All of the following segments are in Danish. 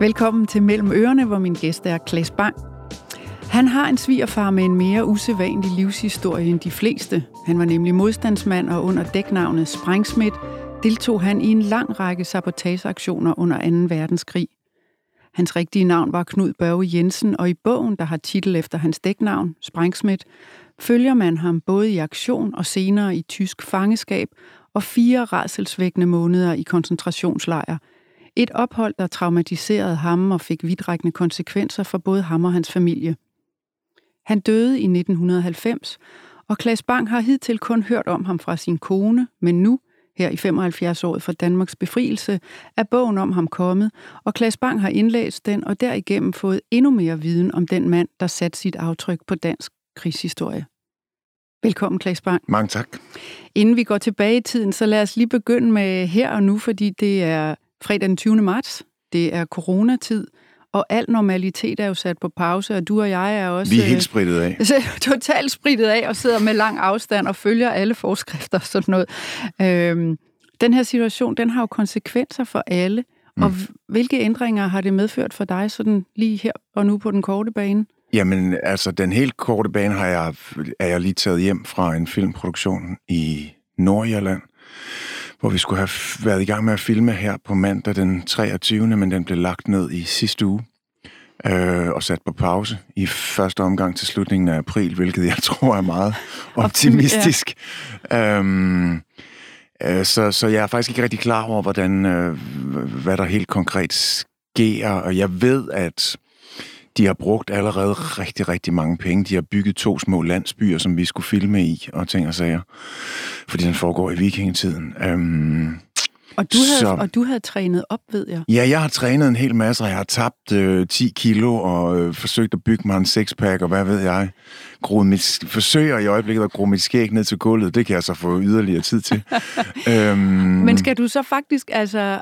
Velkommen til Mellem Ørerne, hvor min gæst er Klaas Bang. Han har en svigerfar med en mere usædvanlig livshistorie end de fleste. Han var nemlig modstandsmand, og under dæknavnet Springsmith deltog han i en lang række sabotageaktioner under 2. verdenskrig. Hans rigtige navn var Knud Børge Jensen, og i bogen, der har titel efter hans dæknavn, Springsmith, følger man ham både i aktion og senere i tysk fangeskab og fire rædselsvækkende måneder i koncentrationslejre et ophold, der traumatiserede ham og fik vidtrækkende konsekvenser for både ham og hans familie. Han døde i 1990, og Klaas Bang har hidtil kun hørt om ham fra sin kone, men nu, her i 75 året for Danmarks befrielse, er bogen om ham kommet, og Klaas Bang har indlæst den og derigennem fået endnu mere viden om den mand, der satte sit aftryk på dansk krigshistorie. Velkommen, Klaas Bang. Mange tak. Inden vi går tilbage i tiden, så lad os lige begynde med her og nu, fordi det er fredag den 20. marts. Det er coronatid, og al normalitet er jo sat på pause, og du og jeg er også... Vi er helt spritet af. totalt spritet af og sidder med lang afstand og følger alle forskrifter og sådan noget. Øhm, den her situation, den har jo konsekvenser for alle. Mm. Og hvilke ændringer har det medført for dig sådan lige her og nu på den korte bane? Jamen, altså, den helt korte bane har jeg, er jeg lige taget hjem fra en filmproduktion i Nordjylland, hvor vi skulle have været i gang med at filme her på mandag den 23., men den blev lagt ned i sidste uge øh, og sat på pause i første omgang til slutningen af april, hvilket jeg tror er meget optimistisk. ja. øhm, øh, så, så jeg er faktisk ikke rigtig klar over, hvordan, øh, hvad der helt konkret sker, og jeg ved, at de har brugt allerede rigtig, rigtig mange penge. De har bygget to små landsbyer, som vi skulle filme i, og ting og sager. Fordi den foregår i vikingetiden. Øhm, og du, havde, så, og du havde trænet op, ved jeg. Ja, jeg har trænet en hel masse, og jeg har tabt øh, 10 kilo, og øh, forsøgt at bygge mig en sixpack, og hvad ved jeg. Groet mit, forsøger i øjeblikket at gro mit skæg ned til gulvet. Det kan jeg så få yderligere tid til. øhm, Men skal du så faktisk altså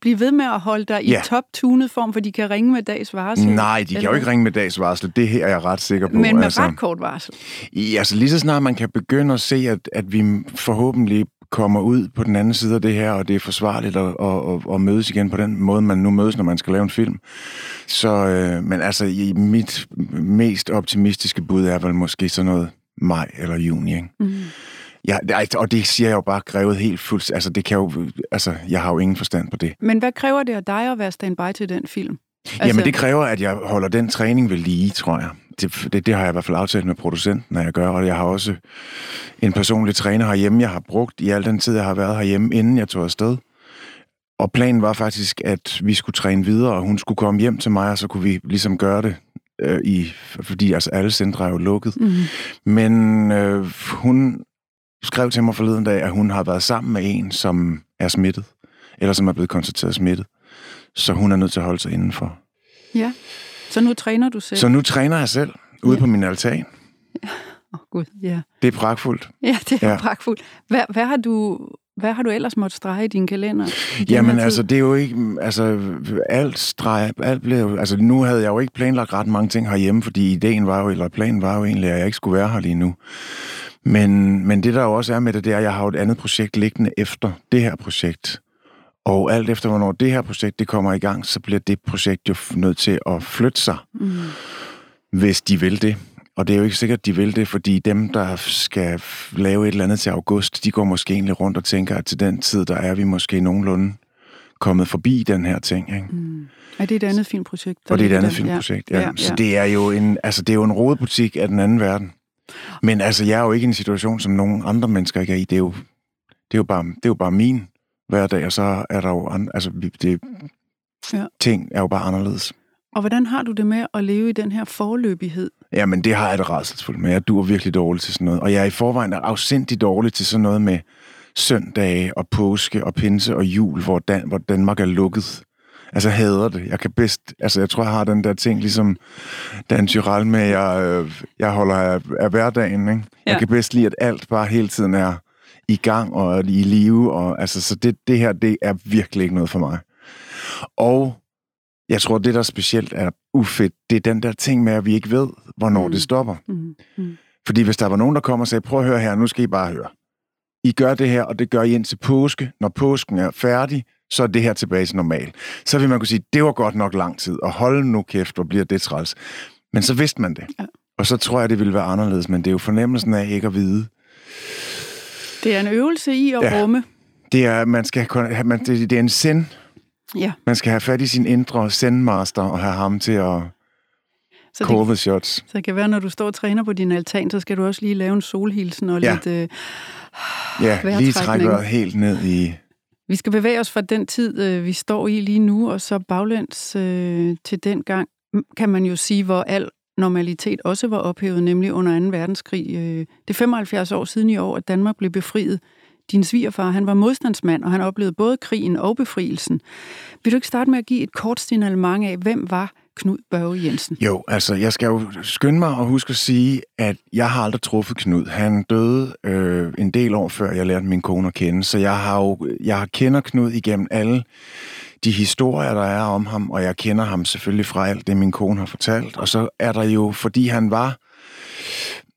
blive ved med at holde dig i ja. top-tunet form, for de kan ringe med dags varsel? Nej, de kan jo ikke ringe med dags varsel. Det her er jeg ret sikker på. Men med altså, ret kort varsel? Ja, altså lige så snart man kan begynde at se, at, at vi forhåbentlig kommer ud på den anden side af det her, og det er forsvarligt at, at, at, at mødes igen på den måde, man nu mødes, når man skal lave en film. Så, øh, men altså, i mit mest optimistiske bud er vel måske sådan noget maj eller juni, ikke? Mm. Ja, og det siger jeg jo bare krævet helt fuldt. Altså, det kan jo, altså, jeg har jo ingen forstand på det. Men hvad kræver det af dig at være standby til den film? Altså... Jamen, det kræver, at jeg holder den træning ved lige, tror jeg. Det, det, det har jeg i hvert fald aftalt med producenten, når jeg gør, og jeg har også en personlig træner herhjemme, jeg har brugt i al den tid, jeg har været herhjemme, inden jeg tog afsted. Og planen var faktisk, at vi skulle træne videre, og hun skulle komme hjem til mig, og så kunne vi ligesom gøre det øh, i, fordi altså alle centre er jo lukket. Mm. Men øh, hun skrev til mig forleden dag, at hun har været sammen med en, som er smittet, eller som er blevet konstateret smittet. Så hun er nødt til at holde sig indenfor. Ja, så nu træner du selv? Så nu træner jeg selv, ude ja. på min altan. Ja. Åh oh, gud, ja. Det er pragtfuldt. Ja, det er ja. pragtfuldt. Hvad, hvad har du hvad har du ellers måttet strege i din kalender? I Jamen altså, det er jo ikke, altså alt streg, alt blev altså nu havde jeg jo ikke planlagt ret mange ting herhjemme, fordi ideen var jo, eller planen var jo egentlig, at jeg ikke skulle være her lige nu. Men, men det der jo også er med det, det er, at jeg har et andet projekt liggende efter det her projekt. Og alt efter, hvornår det her projekt det kommer i gang, så bliver det projekt jo nødt til at flytte sig, mm. hvis de vil det. Og det er jo ikke sikkert, at de vil det, fordi dem, der skal lave et eller andet til august, de går måske egentlig rundt og tænker, at til den tid, der er vi måske nogenlunde kommet forbi den her ting. Ikke? Mm. Er det et andet filmprojekt? Og det er et andet filmprojekt, ja. ja. ja. Så det er jo en, altså, det er jo en rodebutik af den anden verden. Men altså, jeg er jo ikke i en situation, som nogen andre mennesker ikke er i. Det er jo, det er jo, bare, det er jo bare min hverdag, og så er der jo andre, altså, det, ja. ting er jo bare anderledes. Og hvordan har du det med at leve i den her forløbighed? Jamen, det har jeg det rædselsfuldt med. Jeg dur virkelig dårligt til sådan noget. Og jeg er i forvejen afsindig dårlig til sådan noget med søndage og påske og pinse og jul, hvor, Dan- hvor Danmark er lukket. Altså, hader det. Jeg kan bedst... Altså, jeg tror, jeg har den der ting, ligesom Dan Tyrell med, jeg, øh, jeg holder af, af hverdagen, ikke? Ja. Jeg kan bedst lide, at alt bare hele tiden er i gang og i live. Og, altså, så det, det her, det er virkelig ikke noget for mig. Og jeg tror, det, der specielt er ufedt, det er den der ting med, at vi ikke ved, hvornår mm. det stopper. Mm. Mm. Fordi hvis der var nogen, der kommer og sagde, prøv at høre her, nu skal I bare høre. I gør det her, og det gør I ind til påske. Når påsken er færdig, så er det her tilbage til normal. Så vil man kunne sige, det var godt nok lang tid, og hold nu kæft, hvor bliver det træls. Men så vidste man det. Ja. Og så tror jeg, det ville være anderledes, men det er jo fornemmelsen af ikke at vide. Det er en øvelse i at ja. rumme. Det er, man skal, man, det, det er en send. Ja. Man skal have fat i sin indre sendmaster og have ham til at så call the shots. Så det kan være, når du står og træner på din altan, så skal du også lige lave en solhilsen og ja. lidt øh, Ja, lige trække helt ned i... Vi skal bevæge os fra den tid, øh, vi står i lige nu, og så baglæns øh, til den gang, kan man jo sige, hvor al normalitet også var ophævet, nemlig under 2. verdenskrig. Øh, det er 75 år siden i år, at Danmark blev befriet. Din svigerfar, han var modstandsmand, og han oplevede både krigen og befrielsen. Vil du ikke starte med at give et kort signalement af, hvem var Knud Børge Jensen? Jo, altså jeg skal jo skynde mig og huske at sige, at jeg har aldrig truffet Knud. Han døde øh, en del år før jeg lærte min kone at kende, så jeg har jo jeg kender Knud igennem alle de historier, der er om ham, og jeg kender ham selvfølgelig fra alt det, min kone har fortalt. Og så er der jo, fordi han var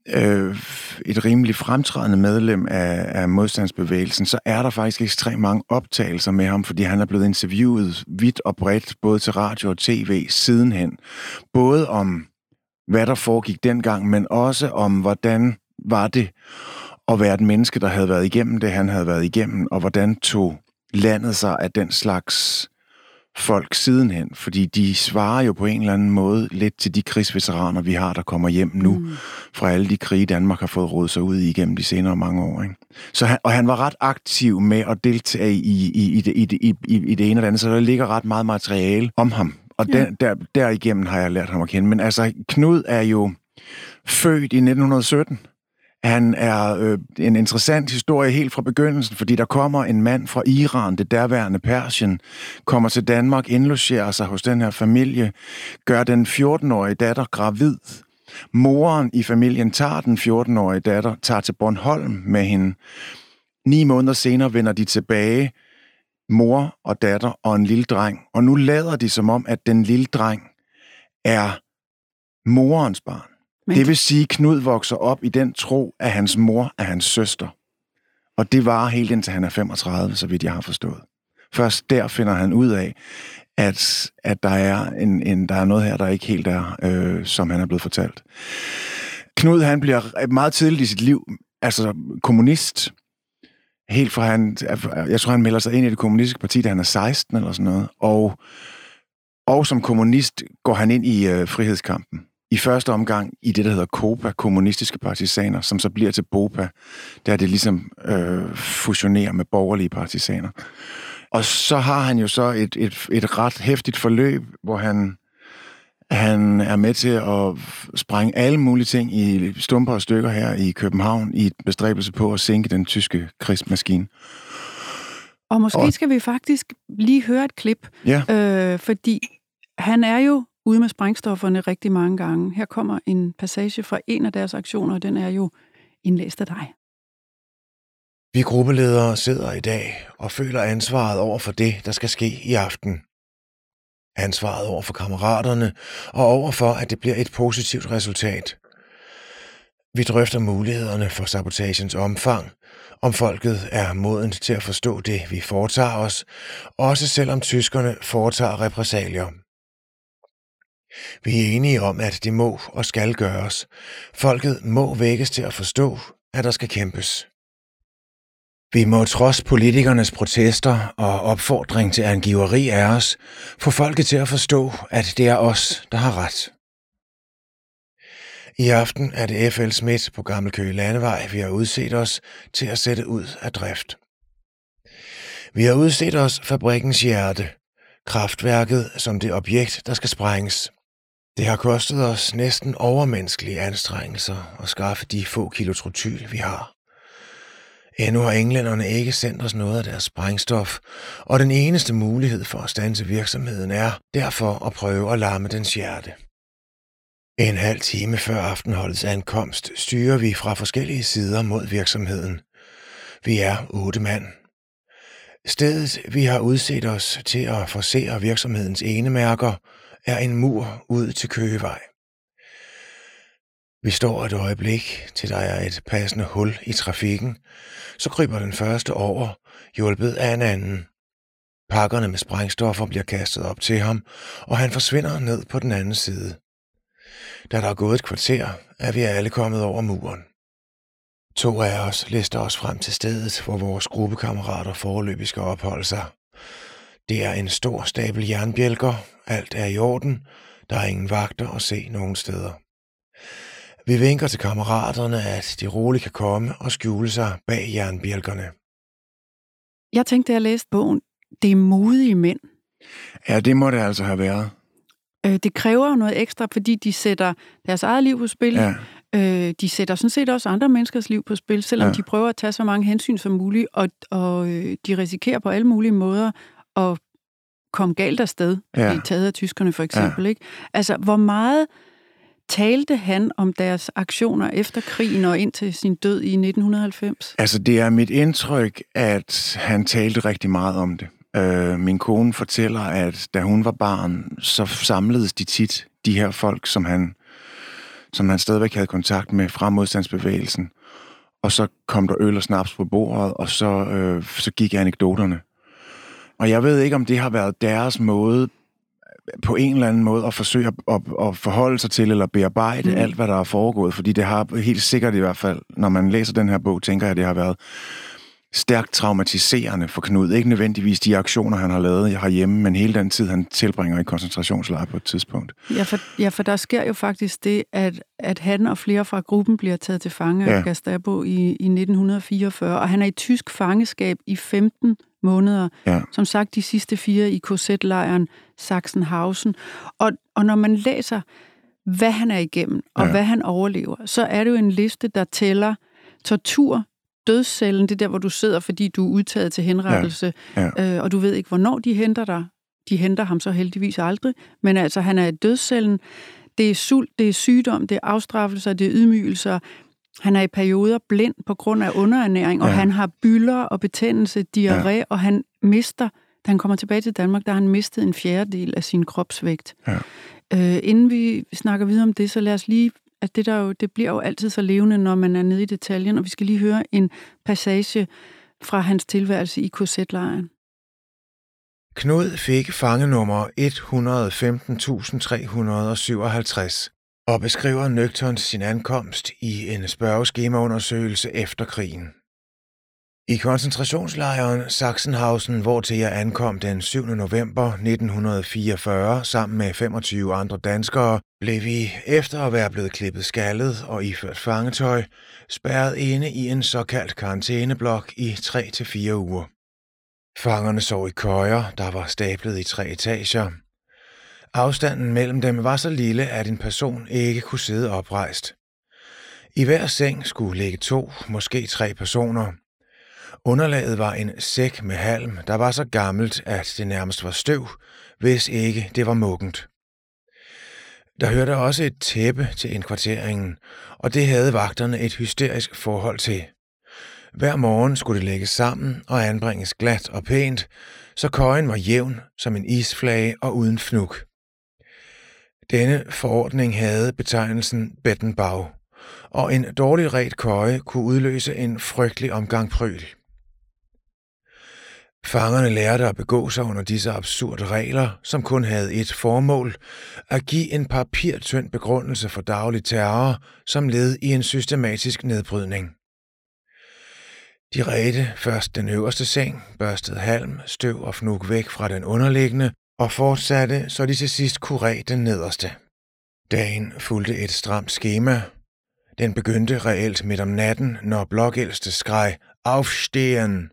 øh, et rimelig fremtrædende medlem af, af modstandsbevægelsen, så er der faktisk ekstremt mange optagelser med ham, fordi han er blevet interviewet vidt og bredt, både til radio og tv sidenhen. Både om, hvad der foregik dengang, men også om, hvordan var det at være et menneske, der havde været igennem det, han havde været igennem, og hvordan tog landet sig af den slags folk sidenhen, fordi de svarer jo på en eller anden måde lidt til de krigsveteraner, vi har, der kommer hjem nu, mm. fra alle de krige, Danmark har fået rådet sig ud i igennem de senere mange år. Ikke? Så han, og han var ret aktiv med at deltage i, i, i, det, i, i, i, i det ene og det andet, så der ligger ret meget materiale om ham, og ja. der, der, derigennem har jeg lært ham at kende. Men altså, Knud er jo født i 1917, han er øh, en interessant historie helt fra begyndelsen, fordi der kommer en mand fra Iran, det derværende Persien, kommer til Danmark, indlogerer sig hos den her familie, gør den 14-årige datter gravid. Moren i familien tager den 14-årige datter, tager til Bornholm med hende. Ni måneder senere vender de tilbage, mor og datter og en lille dreng. Og nu lader de som om, at den lille dreng er morens barn. Men... Det vil sige, at Knud vokser op i den tro, at hans mor er hans søster. Og det var helt indtil han er 35, så vidt jeg har forstået. Først der finder han ud af, at, at der, er en, en, der er noget her, der ikke helt er, øh, som han er blevet fortalt. Knud, han bliver meget tidligt i sit liv, altså kommunist, helt fra han, jeg tror, han melder sig ind i det kommunistiske parti, da han er 16 eller sådan noget, og, og som kommunist går han ind i øh, frihedskampen i første omgang i det, der hedder KOPA, kommunistiske partisaner, som så bliver til BOPA, der det ligesom øh, fusionerer med borgerlige partisaner. Og så har han jo så et, et, et ret hæftigt forløb, hvor han, han er med til at sprænge alle mulige ting i stumper og stykker her i København i et bestræbelse på at sænke den tyske krigsmaskine. Og måske og, skal vi faktisk lige høre et klip, ja. øh, fordi han er jo ude med sprængstofferne rigtig mange gange. Her kommer en passage fra en af deres aktioner, og den er jo indlæst af dig. Vi gruppeledere sidder i dag og føler ansvaret over for det, der skal ske i aften. Ansvaret over for kammeraterne og over for, at det bliver et positivt resultat. Vi drøfter mulighederne for sabotagens omfang, om folket er modent til at forstå det, vi foretager os, også selvom tyskerne foretager repressalier. Vi er enige om, at det må og skal gøres. Folket må vækkes til at forstå, at der skal kæmpes. Vi må trods politikernes protester og opfordring til angiveri af os, få folket til at forstå, at det er os, der har ret. I aften er det FL Smidt på Gammel Køge Landevej, vi har udset os til at sætte ud af drift. Vi har udset os fabrikkens hjerte, kraftværket som det objekt, der skal sprænges. Det har kostet os næsten overmenneskelige anstrengelser at skaffe de få kilo trotyl, vi har. Endnu har englænderne ikke sendt os noget af deres sprængstof, og den eneste mulighed for at stanse virksomheden er derfor at prøve at larme dens hjerte. En halv time før aftenholdets ankomst styrer vi fra forskellige sider mod virksomheden. Vi er otte mand. Stedet, vi har udset os til at forsere virksomhedens enemærker, er en mur ud til Køgevej. Vi står et øjeblik, til der er et passende hul i trafikken, så kryber den første over, hjulpet af en anden. Pakkerne med sprængstoffer bliver kastet op til ham, og han forsvinder ned på den anden side. Da der er gået et kvarter, er vi alle kommet over muren. To af os lister os frem til stedet, hvor vores gruppekammerater foreløbig skal opholde sig. Det er en stor stabel jernbjælker, alt er i orden, der er ingen vagter at se nogen steder. Vi vinker til kammeraterne, at de roligt kan komme og skjule sig bag jernbjælkerne. Jeg tænkte, da jeg læste bogen, det er modige mænd. Ja, det må det altså have været. Øh, det kræver jo noget ekstra, fordi de sætter deres eget liv på spil. Ja. Øh, de sætter sådan set også andre menneskers liv på spil, selvom ja. de prøver at tage så mange hensyn som muligt, og, og øh, de risikerer på alle mulige måder at komme galt afsted, ja. blive taget af tyskerne for eksempel. Ja. Ikke? Altså, hvor meget talte han om deres aktioner efter krigen og indtil sin død i 1990? Altså, det er mit indtryk, at han talte rigtig meget om det. Øh, min kone fortæller, at da hun var barn, så samledes de tit, de her folk, som han, som han stadigvæk havde kontakt med fra modstandsbevægelsen. Og så kom der øl og snaps på bordet, og så, øh, så gik anekdoterne. Og jeg ved ikke, om det har været deres måde på en eller anden måde at forsøge at, at, at forholde sig til eller bearbejde mm. alt, hvad der er foregået. Fordi det har helt sikkert i hvert fald, når man læser den her bog, tænker jeg, at det har været stærkt traumatiserende for Knud. Ikke nødvendigvis de aktioner, han har lavet herhjemme, men hele den tid, han tilbringer i koncentrationslejre på et tidspunkt. Ja for, ja, for der sker jo faktisk det, at, at han og flere fra gruppen bliver taget til fange ja. af Gestapo i, i 1944, og han er i tysk fangeskab i 15 måneder. Ja. Som sagt, de sidste fire i KZ-lejren Sachsenhausen. Og, og når man læser, hvad han er igennem, og ja. hvad han overlever, så er det jo en liste, der tæller tortur, dødscellen, det er der, hvor du sidder, fordi du er udtaget til henrettelse, ja. Ja. Øh, og du ved ikke, hvornår de henter dig. De henter ham så heldigvis aldrig, men altså, han er i dødscellen. Det er sult, det er sygdom, det er afstraffelser, det er ydmygelser. Han er i perioder blind på grund af underernæring, ja. og han har bylder og betændelse, diarré, ja. og han mister, da han kommer tilbage til Danmark, der har han mistet en fjerdedel af sin kropsvægt. Ja. Øh, inden vi snakker videre om det, så lad os lige at det, der jo, det bliver jo altid så levende, når man er nede i detaljen, og vi skal lige høre en passage fra hans tilværelse i korsetlejren. Knud fik fangenummer 115.357 og beskriver nøgternt sin ankomst i en spørgeskemaundersøgelse efter krigen. I koncentrationslejren Sachsenhausen, hvor til jeg ankom den 7. november 1944 sammen med 25 andre danskere, blev vi, efter at være blevet klippet skaldet og iført fangetøj, spærret inde i en såkaldt karantæneblok i 3-4 uger. Fangerne sov i køjer, der var stablet i tre etager. Afstanden mellem dem var så lille, at en person ikke kunne sidde oprejst. I hver seng skulle ligge to, måske tre personer – Underlaget var en sæk med halm, der var så gammelt, at det nærmest var støv, hvis ikke det var muggent. Der hørte også et tæppe til indkvarteringen, og det havde vagterne et hysterisk forhold til. Hver morgen skulle det lægges sammen og anbringes glat og pænt, så køjen var jævn som en isflage og uden fnuk. Denne forordning havde betegnelsen Bettenbag, og en dårlig ret køje kunne udløse en frygtelig omgang pryl. Fangerne lærte at begå sig under disse absurde regler, som kun havde et formål, at give en papirtynd begrundelse for daglig terror som led i en systematisk nedbrydning. De redte først den øverste seng, børstede halm, støv og fnug væk fra den underliggende og fortsatte, så de til sidst kunne ræde den nederste. Dagen fulgte et stramt schema. Den begyndte reelt midt om natten, når blokældste skreg Aufstehen!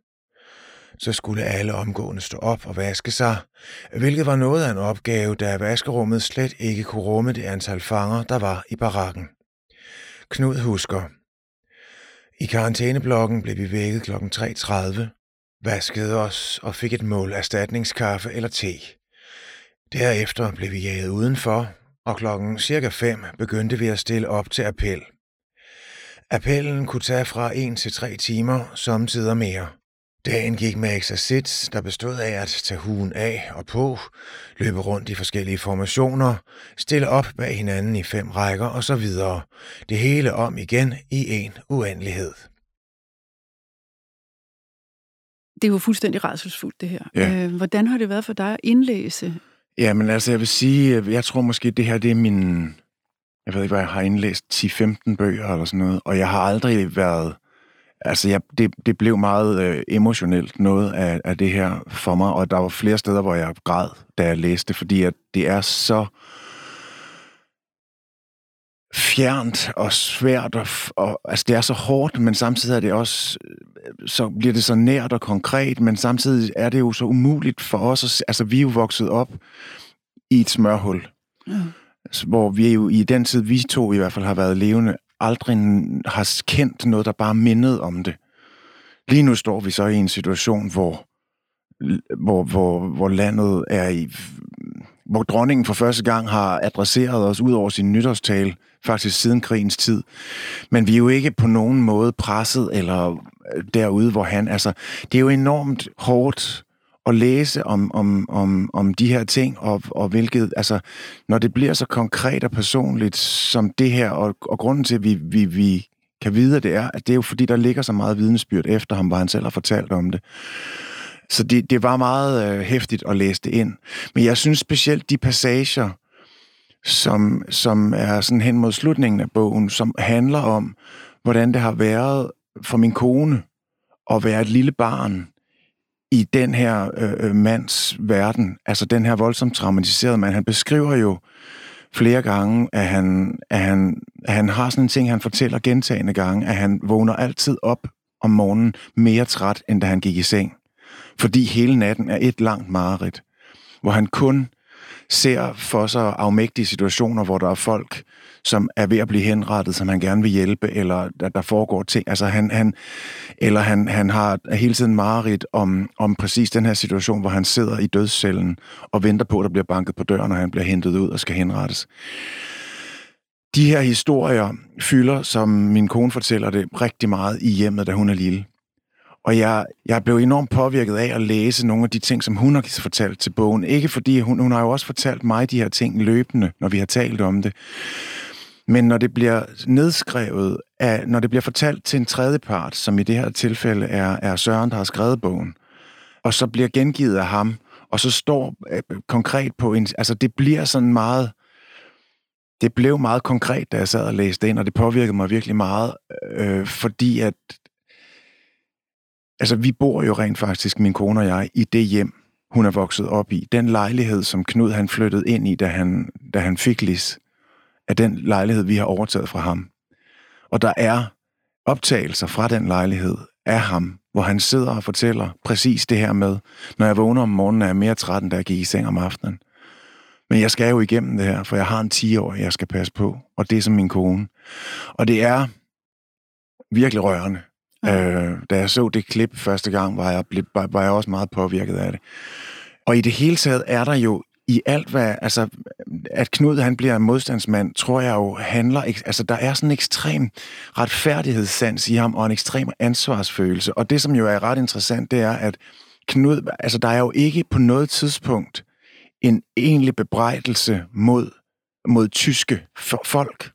Så skulle alle omgående stå op og vaske sig, hvilket var noget af en opgave, da vaskerummet slet ikke kunne rumme det antal fanger, der var i barakken. Knud husker. I karantæneblokken blev vi vækket kl. 3.30, vaskede os og fik et mål erstatningskaffe eller te. Derefter blev vi jaget udenfor, og klokken cirka 5 begyndte vi at stille op til appel. Appellen kunne tage fra 1 til 3 timer, samtidig mere. Dagen gik med eksercits, der bestod af at tage huen af og på, løbe rundt i forskellige formationer, stille op bag hinanden i fem rækker og så videre. Det hele om igen i en uendelighed. det er jo fuldstændig redselsfuldt, det her. Ja. Øh, hvordan har det været for dig at indlæse? Ja, men altså, jeg vil sige, jeg tror måske, det her, det er min... Jeg ved ikke, hvad jeg har indlæst, 10-15 bøger eller sådan noget, og jeg har aldrig været... Altså, jeg, det, det blev meget øh, emotionelt, noget af, af det her for mig, og der var flere steder, hvor jeg græd, da jeg læste, fordi at det er så fjernt og svært, og, og altså det er så hårdt, men samtidig er det også, så bliver det så nært og konkret, men samtidig er det jo så umuligt for os, at, altså vi er jo vokset op i et smørhul, Ja. hvor vi jo i den tid, vi to i hvert fald har været levende, aldrig har kendt noget, der bare mindede om det. Lige nu står vi så i en situation, hvor, hvor, hvor, hvor landet er i... Hvor dronningen for første gang har adresseret os ud over sin nytårstale, faktisk siden krigens tid. Men vi er jo ikke på nogen måde presset eller øh, derude, hvor han... Altså, det er jo enormt hårdt at læse om, om, om, om de her ting, og, og hvilket, altså, når det bliver så konkret og personligt som det her, og, og grunden til, at vi, vi, vi kan vide, at det er, at det er jo fordi, der ligger så meget vidnesbyrd efter ham, hvor han selv har fortalt om det. Så det, det var meget øh, hæftigt at læse det ind. Men jeg synes specielt de passager, som, som er sådan hen mod slutningen af bogen, som handler om, hvordan det har været for min kone at være et lille barn i den her øh, øh, mands verden, altså den her voldsomt traumatiserede mand. Han beskriver jo flere gange, at han, at han, at han har sådan en ting, han fortæller gentagende gange, at han vågner altid op om morgenen mere træt, end da han gik i seng. Fordi hele natten er et langt mareridt, hvor han kun ser for sig afmægtige situationer, hvor der er folk, som er ved at blive henrettet, som han gerne vil hjælpe, eller der, der foregår ting. Altså han, han, eller han, han har hele tiden mareridt om, om præcis den her situation, hvor han sidder i dødscellen og venter på, at der bliver banket på døren, og han bliver hentet ud og skal henrettes. De her historier fylder, som min kone fortæller det, rigtig meget i hjemmet, da hun er lille. Og jeg, jeg blev enormt påvirket af at læse nogle af de ting, som hun har fortalt til bogen. Ikke fordi hun, hun har jo også fortalt mig de her ting løbende, når vi har talt om det. Men når det bliver nedskrevet, af, når det bliver fortalt til en tredjepart, som i det her tilfælde er, er Søren, der har skrevet bogen, og så bliver gengivet af ham, og så står øh, konkret på en... Altså, det bliver sådan meget... Det blev meget konkret, da jeg sad og læste ind, og det påvirkede mig virkelig meget, øh, fordi at... Altså, vi bor jo rent faktisk, min kone og jeg, i det hjem, hun er vokset op i. Den lejlighed, som Knud han flyttede ind i, da han, da han fik Lis, er den lejlighed, vi har overtaget fra ham. Og der er optagelser fra den lejlighed af ham, hvor han sidder og fortæller præcis det her med, når jeg vågner om morgenen, er jeg mere træt, end da jeg gik i seng om aftenen. Men jeg skal jo igennem det her, for jeg har en 10-årig, jeg skal passe på, og det er som min kone. Og det er virkelig rørende. Øh, da jeg så det klip første gang, var jeg, var jeg også meget påvirket af det. Og i det hele taget er der jo i alt, hvad, altså, at Knud han bliver modstandsmand, tror jeg jo handler, altså der er sådan en ekstrem retfærdighedssans i ham, og en ekstrem ansvarsfølelse. Og det, som jo er ret interessant, det er, at Knud, altså der er jo ikke på noget tidspunkt en egentlig bebrejdelse mod, mod tyske folk.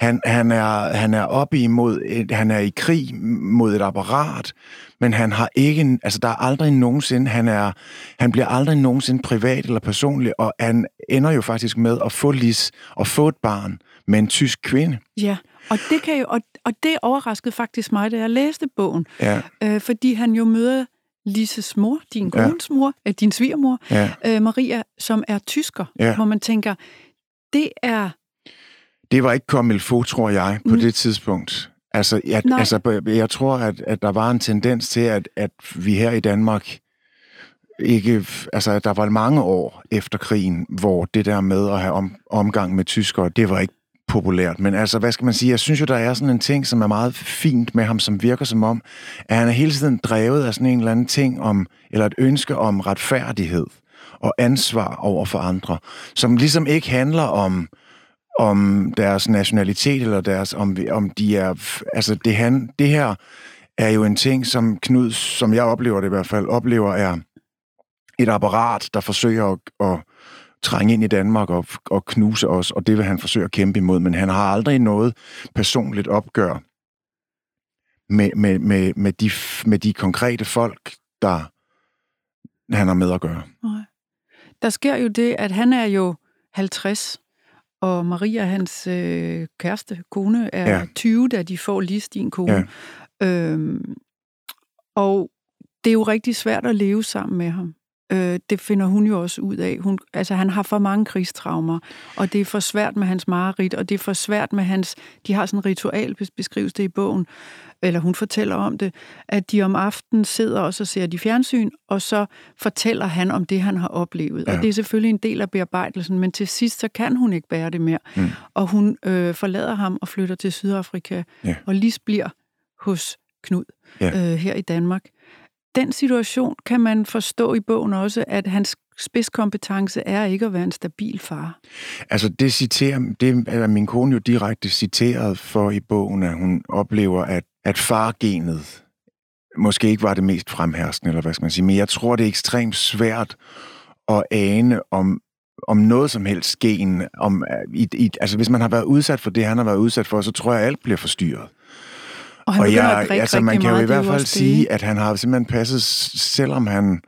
Han, han, er, han er oppe imod, et, han er i krig mod et apparat, men han har ikke, altså der er aldrig nogensinde, han, er, han bliver aldrig nogensinde privat eller personlig, og han ender jo faktisk med at få Lis og få et barn med en tysk kvinde. Ja, og det, kan jo, og, og det overraskede faktisk mig, da jeg læste bogen, Ja, øh, fordi han jo møder Lises mor, din kones mor, øh, din svigermor, ja, øh, Maria, som er tysker, Ja. hvor man tænker, det er det var ikke il faut, tror jeg, på Mm. det tidspunkt. Altså, jeg, Nej. altså, jeg tror, at, at der var en tendens til, at, at vi her i Danmark ikke... Altså, der var mange år efter krigen, hvor det der med at have om, omgang med tyskere, det var ikke populært. Men altså, hvad skal man sige? Jeg synes jo, der er sådan en ting, som er meget fint med ham, som virker som om, at han er hele tiden drevet af sådan en eller anden ting om, eller et ønske om retfærdighed og ansvar over for andre, som ligesom ikke handler om, om deres nationalitet, eller deres, om, om de er... Altså, det, han, det her er jo en ting, som Knud, som jeg oplever det i hvert fald, oplever er et apparat, der forsøger at, at trænge ind i Danmark og, og knuse os, og det vil han forsøge at kæmpe imod, men han har aldrig noget personligt opgør med, med, med, med, de, med de konkrete folk, der han har med at gøre. Nej. Der sker jo det, at han er jo 50, og Maria, hans øh, kæreste, kone, er ja. 20, da de får lige din kone. Ja. Øhm, og det er jo rigtig svært at leve sammen med ham. Øh, det finder hun jo også ud af. Hun, altså, han har for mange krigstraumer, og det er for svært med hans mareridt, og det er for svært med hans... De har sådan en ritual, beskrives det i bogen, eller hun fortæller om det, at de om aftenen sidder og så ser de fjernsyn, og så fortæller han om det, han har oplevet. Ja. Og det er selvfølgelig en del af bearbejdelsen, men til sidst, så kan hun ikke bære det mere. Mm. Og hun øh, forlader ham og flytter til Sydafrika, ja. og Lis bliver hos Knud ja. øh, her i Danmark den situation kan man forstå i bogen også, at hans spidskompetence er ikke at være en stabil far. Altså det citerer, det er min kone jo direkte citeret for i bogen, at hun oplever, at, at fargenet måske ikke var det mest fremherskende, eller hvad skal man sige, men jeg tror, det er ekstremt svært at ane om, om noget som helst gen. Om, i, i, altså hvis man har været udsat for det, han har været udsat for, så tror jeg, at alt bliver forstyrret. Og, han og jeg, at drikke altså, man kan jo i hvert fald sige, at han har simpelthen passet, selvom han,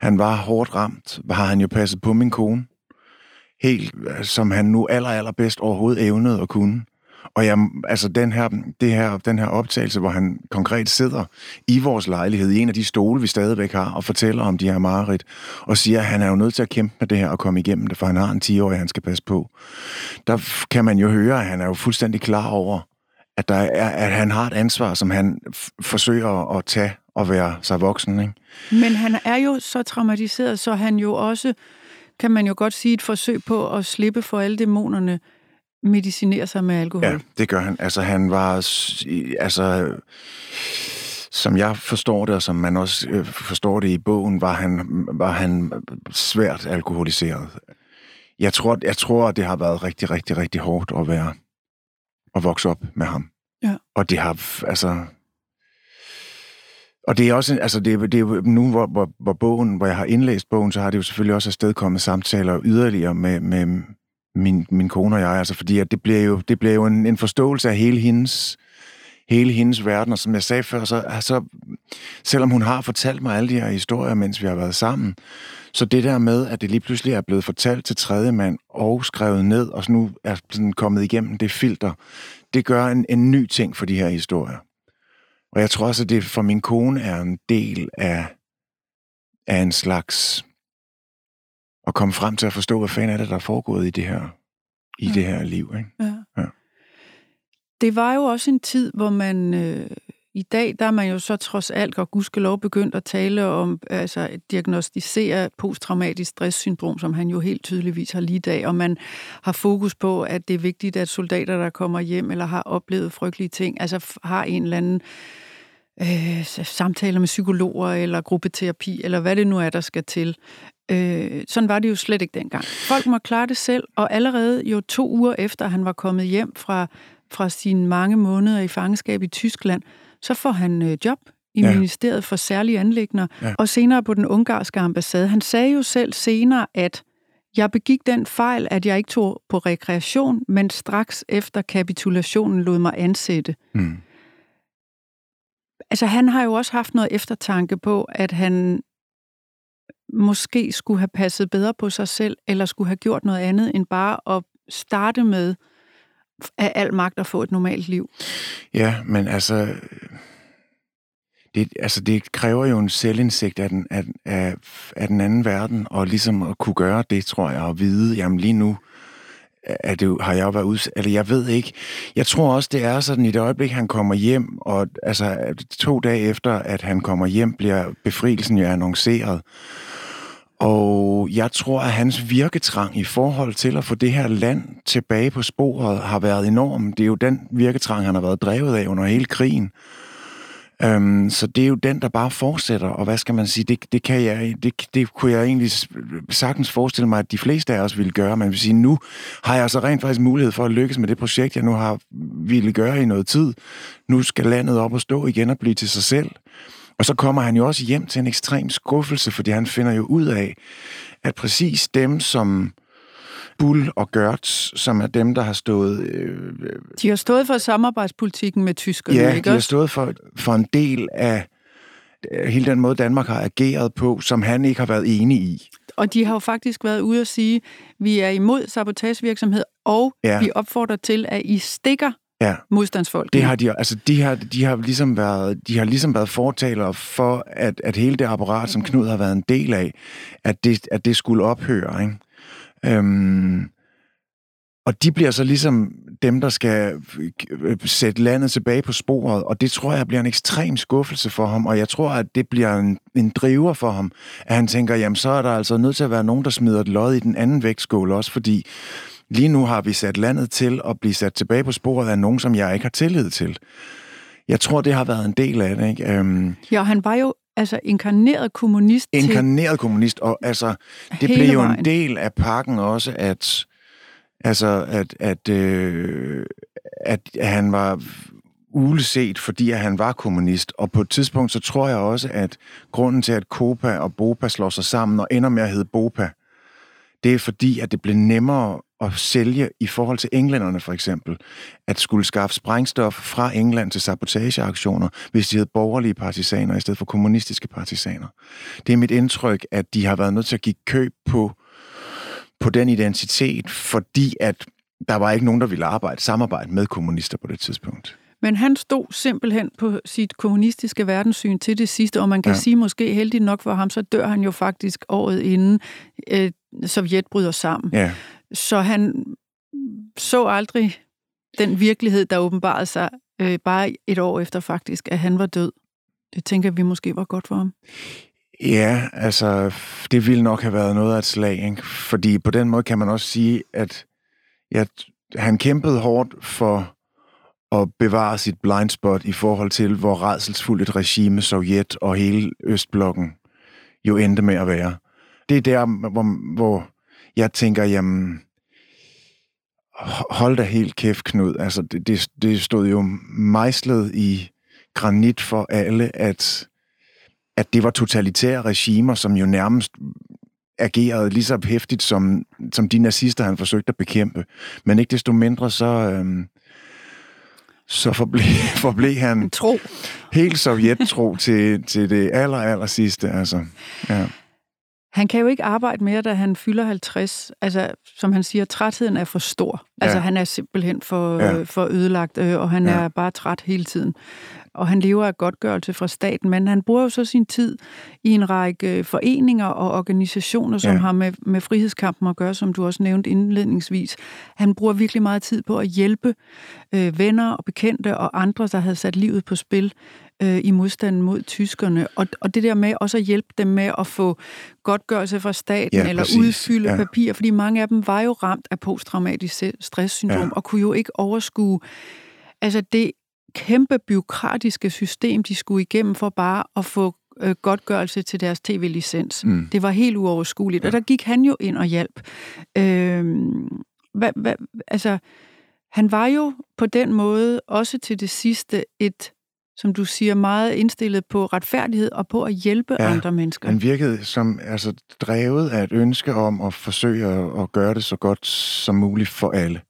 han var hårdt ramt, har han jo passet på min kone. Helt som han nu aller, allerbedst overhovedet evnede at kunne. Og jeg, altså den her, det her, den her optagelse, hvor han konkret sidder i vores lejlighed, i en af de stole, vi stadigvæk har, og fortæller om de her mareridt, og siger, at han er jo nødt til at kæmpe med det her og komme igennem det, for han har en 10-årig, han skal passe på. Der kan man jo høre, at han er jo fuldstændig klar over, at, der er, at han har et ansvar, som han forsøger at tage og være sig voksen. Ikke? Men han er jo så traumatiseret, så han jo også, kan man jo godt sige, et forsøg på at slippe for alle dæmonerne, medicinerer sig med alkohol. Ja, det gør han. Altså han var, altså som jeg forstår det, og som man også øh, forstår det i bogen, var han, var han svært alkoholiseret. Jeg tror, jeg tror, det har været rigtig, rigtig, rigtig hårdt at være at vokse op med ham. Ja. Og det har, altså... Og det er også, altså det, det er nu, hvor, hvor, hvor bogen, hvor jeg har indlæst bogen, så har det jo selvfølgelig også afstedkommet samtaler yderligere med, med min, min kone og jeg, altså fordi at det bliver jo, det bliver jo en, en forståelse af hele hendes, hele hendes verden, og som jeg sagde før, så altså, selvom hun har fortalt mig alle de her historier, mens vi har været sammen, så det der med, at det lige pludselig er blevet fortalt til tredje mand og skrevet ned, og så nu er sådan kommet igennem det filter, det gør en, en ny ting for de her historier. Og jeg tror også, at det for min kone er en del af, af en slags at komme frem til at forstå, hvad fanden er det, der er foregået i det her, i ja. det her liv. Ikke? Ja. ja. Det var jo også en tid, hvor man øh, i dag, der er man jo så trods alt, og gudskelov begyndt at tale om, altså at diagnostisere posttraumatisk stresssyndrom, som han jo helt tydeligvis har lige dag, og man har fokus på, at det er vigtigt, at soldater, der kommer hjem eller har oplevet frygtelige ting, altså har en eller anden øh, samtaler med psykologer eller gruppeterapi, eller hvad det nu er, der skal til. Øh, sådan var det jo slet ikke dengang. Folk må klare det selv, og allerede jo to uger efter, han var kommet hjem fra, fra sine mange måneder i fangenskab i Tyskland, så får han øh, job i ja. Ministeriet for Særlige Anlægner, ja. og senere på den ungarske ambassade. Han sagde jo selv senere, at jeg begik den fejl, at jeg ikke tog på rekreation, men straks efter kapitulationen lod mig ansætte. Mm. Altså, han har jo også haft noget eftertanke på, at han måske skulle have passet bedre på sig selv, eller skulle have gjort noget andet, end bare at starte med af al magt at få et normalt liv. Ja, men altså, det, altså det kræver jo en selvindsigt af den, af, af, af den anden verden, og ligesom at kunne gøre det, tror jeg, og vide, jamen lige nu, er det, har jeg jo været udsat, eller jeg ved ikke. Jeg tror også, det er sådan, i det øjeblik, han kommer hjem, og altså to dage efter, at han kommer hjem, bliver befrielsen jo annonceret. Og jeg tror, at hans virketrang i forhold til at få det her land tilbage på sporet har været enorm. Det er jo den virketrang, han har været drevet af under hele krigen. Øhm, så det er jo den, der bare fortsætter, og hvad skal man sige, det, det, kan jeg, det, det kunne jeg egentlig sagtens forestille mig, at de fleste af os ville gøre. Man vil sige, nu har jeg så rent faktisk mulighed for at lykkes med det projekt, jeg nu har ville gøre i noget tid. Nu skal landet op og stå igen og blive til sig selv. Og så kommer han jo også hjem til en ekstrem skuffelse, fordi han finder jo ud af, at præcis dem, som Bull og Gertz, som er dem, der har stået... Øh, de har stået for samarbejdspolitikken med tyskerne, ja, ikke de har stået for, for en del af hele den måde, Danmark har ageret på, som han ikke har været enig i. Og de har jo faktisk været ude at sige, vi er imod sabotagevirksomhed, og ja. vi opfordrer til, at I stikker ja. modstandsfolk. Det har de, altså de har, de har ligesom været, de har ligesom været fortalere for, at, at hele det apparat, som Knud har været en del af, at det, at det skulle ophøre. Ikke? Øhm, og de bliver så ligesom dem, der skal øh, sætte landet tilbage på sporet, og det tror jeg bliver en ekstrem skuffelse for ham, og jeg tror, at det bliver en, en driver for ham, at han tænker, jamen så er der altså nødt til at være nogen, der smider et lod i den anden vægtskål også, fordi lige nu har vi sat landet til at blive sat tilbage på sporet af nogen, som jeg ikke har tillid til. Jeg tror, det har været en del af det. Ikke? Øhm, ja, han var jo altså inkarneret kommunist. Inkarneret til... kommunist, og altså, det blev jo vejen. en del af pakken også, at Altså, at, at, øh, at han var uleset, fordi at han var kommunist. Og på et tidspunkt, så tror jeg også, at grunden til, at Kopa og Bopa slår sig sammen og ender med at hedde Bopa, det er fordi, at det blev nemmere at sælge i forhold til englænderne for eksempel, at skulle skaffe sprængstof fra England til sabotageaktioner, hvis de hed borgerlige partisaner i stedet for kommunistiske partisaner. Det er mit indtryk, at de har været nødt til at give køb på på den identitet, fordi at der var ikke nogen, der ville arbejde, samarbejde med kommunister på det tidspunkt. Men han stod simpelthen på sit kommunistiske verdenssyn til det sidste, og man kan ja. sige måske heldig nok for ham, så dør han jo faktisk året inden øh, Sovjet bryder sammen. Ja. Så han så aldrig den virkelighed, der åbenbarede sig øh, bare et år efter faktisk, at han var død. Det tænker vi måske var godt for ham. Ja, altså, det ville nok have været noget af et slag, ikke? fordi på den måde kan man også sige, at ja, han kæmpede hårdt for at bevare sit blind spot i forhold til, hvor redselsfuldt et regime Sovjet og hele Østblokken jo endte med at være. Det er der, hvor, hvor jeg tænker, jamen, hold da helt kæft, Knud. Altså, det, det, det stod jo mejslet i granit for alle, at at det var totalitære regimer, som jo nærmest agerede lige så hæftigt som, som de nazister, han forsøgte at bekæmpe. Men ikke desto mindre, så, øhm, så forblev, forblev han tro. helt sovjet-tro til, til det aller, aller sidste. Altså. Ja. Han kan jo ikke arbejde mere, da han fylder 50. Altså, som han siger, trætheden er for stor. Altså, ja. han er simpelthen for, ja. øh, for ødelagt, øh, og han ja. er bare træt hele tiden og han lever af godtgørelse fra staten, men han bruger jo så sin tid i en række foreninger og organisationer, som ja. har med, med frihedskampen at gøre, som du også nævnte indledningsvis. Han bruger virkelig meget tid på at hjælpe øh, venner og bekendte og andre, der havde sat livet på spil øh, i modstanden mod tyskerne. Og, og det der med også at hjælpe dem med at få godtgørelse fra staten, ja, eller præcis. udfylde ja. papir, fordi mange af dem var jo ramt af posttraumatisk stresssyndrom, ja. og kunne jo ikke overskue Altså det kæmpe byråkratiske system, de skulle igennem for bare at få øh, godtgørelse til deres tv-licens. Mm. Det var helt uoverskueligt, ja. og der gik han jo ind og hjalp. Øh, hvad, hvad, altså, han var jo på den måde også til det sidste et som du siger, meget indstillet på retfærdighed og på at hjælpe ja, andre mennesker. Han virkede som altså, drevet af et ønske om at forsøge at, at gøre det så godt som muligt for alle.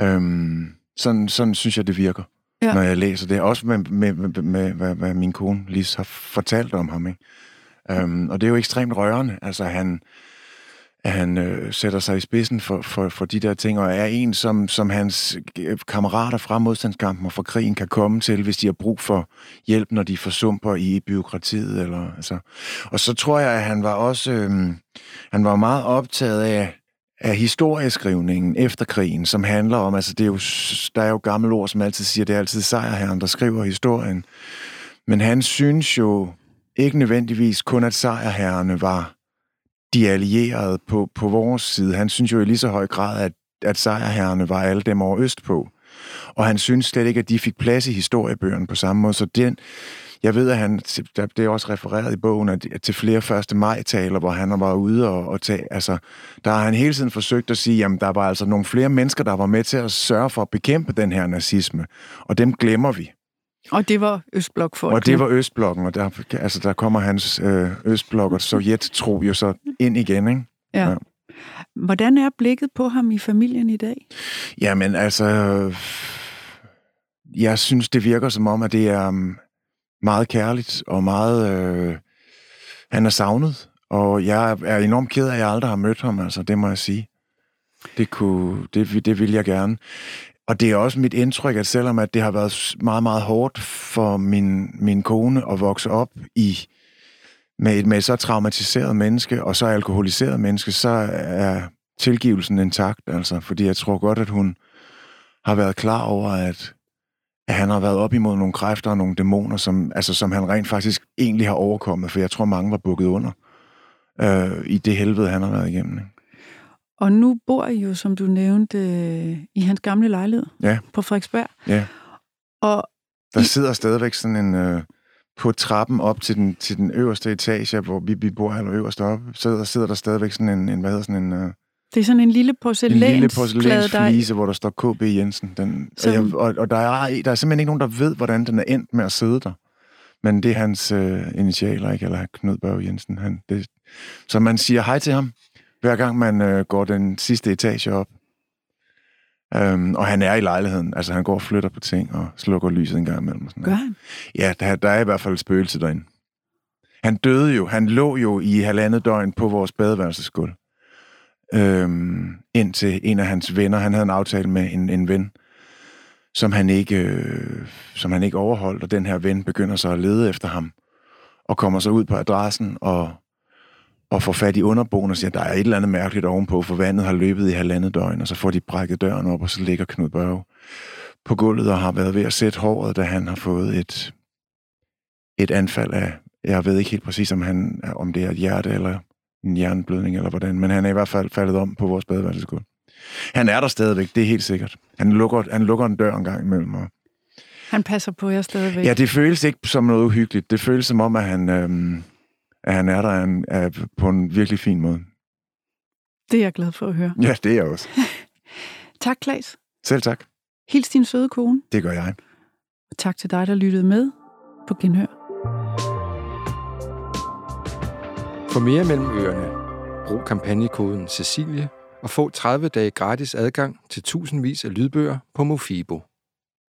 Øhm, sådan, sådan synes jeg, det virker ja. når jeg læser det. Også med, med, med, med hvad, hvad min kone lige har fortalt om ham. Ikke? Um, og det er jo ekstremt rørende. Altså, han, han øh, sætter sig i spidsen for, for, for de der ting, og er en, som, som hans øh, kammerater fra modstandskampen og fra krigen kan komme til, hvis de har brug for hjælp, når de forsumper i byråkratiet. Eller, altså. Og så tror jeg, at han var også øh, han var meget optaget af af historieskrivningen efter krigen, som handler om, altså det er jo, der er jo gamle ord, som altid siger, det er altid sejrherren, der skriver historien. Men han synes jo ikke nødvendigvis kun, at sejrherrene var de allierede på, på vores side. Han synes jo i lige så høj grad, at, at sejrherrene var alle dem over øst på. Og han synes slet ikke, at de fik plads i historiebøgerne på samme måde. Så den, jeg ved, at han, det er også refereret i bogen, at til flere 1. maj-taler, hvor han var ude og, og tage, altså, der har han hele tiden forsøgt at sige, jamen, der var altså nogle flere mennesker, der var med til at sørge for at bekæmpe den her nazisme, og dem glemmer vi. Og det var Østblok for Og det var Østblokken, og der, altså, der kommer hans øh, Østblok og Sovjet-tro jo så ind igen, ikke? Ja. ja. Hvordan er blikket på ham i familien i dag? Jamen altså, jeg synes, det virker som om, at det er um, meget kærligt og meget... Øh, han er savnet, og jeg er enormt ked af, at jeg aldrig har mødt ham, altså, det må jeg sige. Det, kunne, det, det vil jeg gerne. Og det er også mit indtryk, at selvom at det har været meget, meget hårdt for min, min kone at vokse op i med et, med et så traumatiseret menneske og så alkoholiseret menneske, så er tilgivelsen intakt, altså. Fordi jeg tror godt, at hun har været klar over, at, at han har været op imod nogle kræfter og nogle dæmoner, som, altså, som han rent faktisk egentlig har overkommet, for jeg tror, mange var bukket under øh, i det helvede, han har været igennem. Ikke? Og nu bor I jo, som du nævnte, øh, i hans gamle lejlighed ja. på Frederiksberg. Ja. Og der I... sidder stadigvæk sådan en... Øh, på trappen op til den, til den øverste etage, hvor vi, vi bor her øverst oppe, så der sidder der stadigvæk sådan en, en hvad hedder sådan en... Øh, det er sådan en lille porcelæns En lille porcelænsflise, hvor der står KB Jensen. Den, og, jeg, og, og der, er, der er simpelthen ikke nogen, der ved, hvordan den er endt med at sidde der. Men det er hans øh, initialer, ikke? Eller Knud Børge Jensen. Han, det, så man siger hej til ham, hver gang man øh, går den sidste etage op. Øhm, og han er i lejligheden. Altså, han går og flytter på ting og slukker lyset en gang imellem. Og sådan Gør han? Ja, der, der er i hvert fald et spøgelse derinde. Han døde jo. Han lå jo i halvandet døgn på vores badeværelsesgulv. Øhm, indtil en af hans venner, han havde en aftale med en, en ven, som han, ikke, øh, som han ikke overholdt, og den her ven begynder så at lede efter ham, og kommer så ud på adressen, og og får fat i underboen og siger, der er et eller andet mærkeligt ovenpå, for vandet har løbet i halvandet døgn, og så får de brækket døren op, og så ligger Knud Børge på gulvet og har været ved at sætte håret, da han har fået et, et anfald af, jeg ved ikke helt præcis, om, han, om det er et hjerte eller en hjerneblødning eller hvordan, men han er i hvert fald faldet om på vores badeværelsesgulv. Han er der stadigvæk, det er helt sikkert. Han lukker, han lukker en dør en gang imellem. Og han passer på jer stadigvæk? Ja, det føles ikke som noget uhyggeligt. Det føles som om, at han, øhm, at han er der en, er på en virkelig fin måde. Det er jeg glad for at høre. Ja, det er jeg også. tak, Klaas. Selv tak. Hils din søde kone. Det gør jeg. Og tak til dig, der lyttede med på Genhør. For mere mellem ørerne, brug kampagnekoden Cecilie og få 30 dage gratis adgang til tusindvis af lydbøger på Mofibo.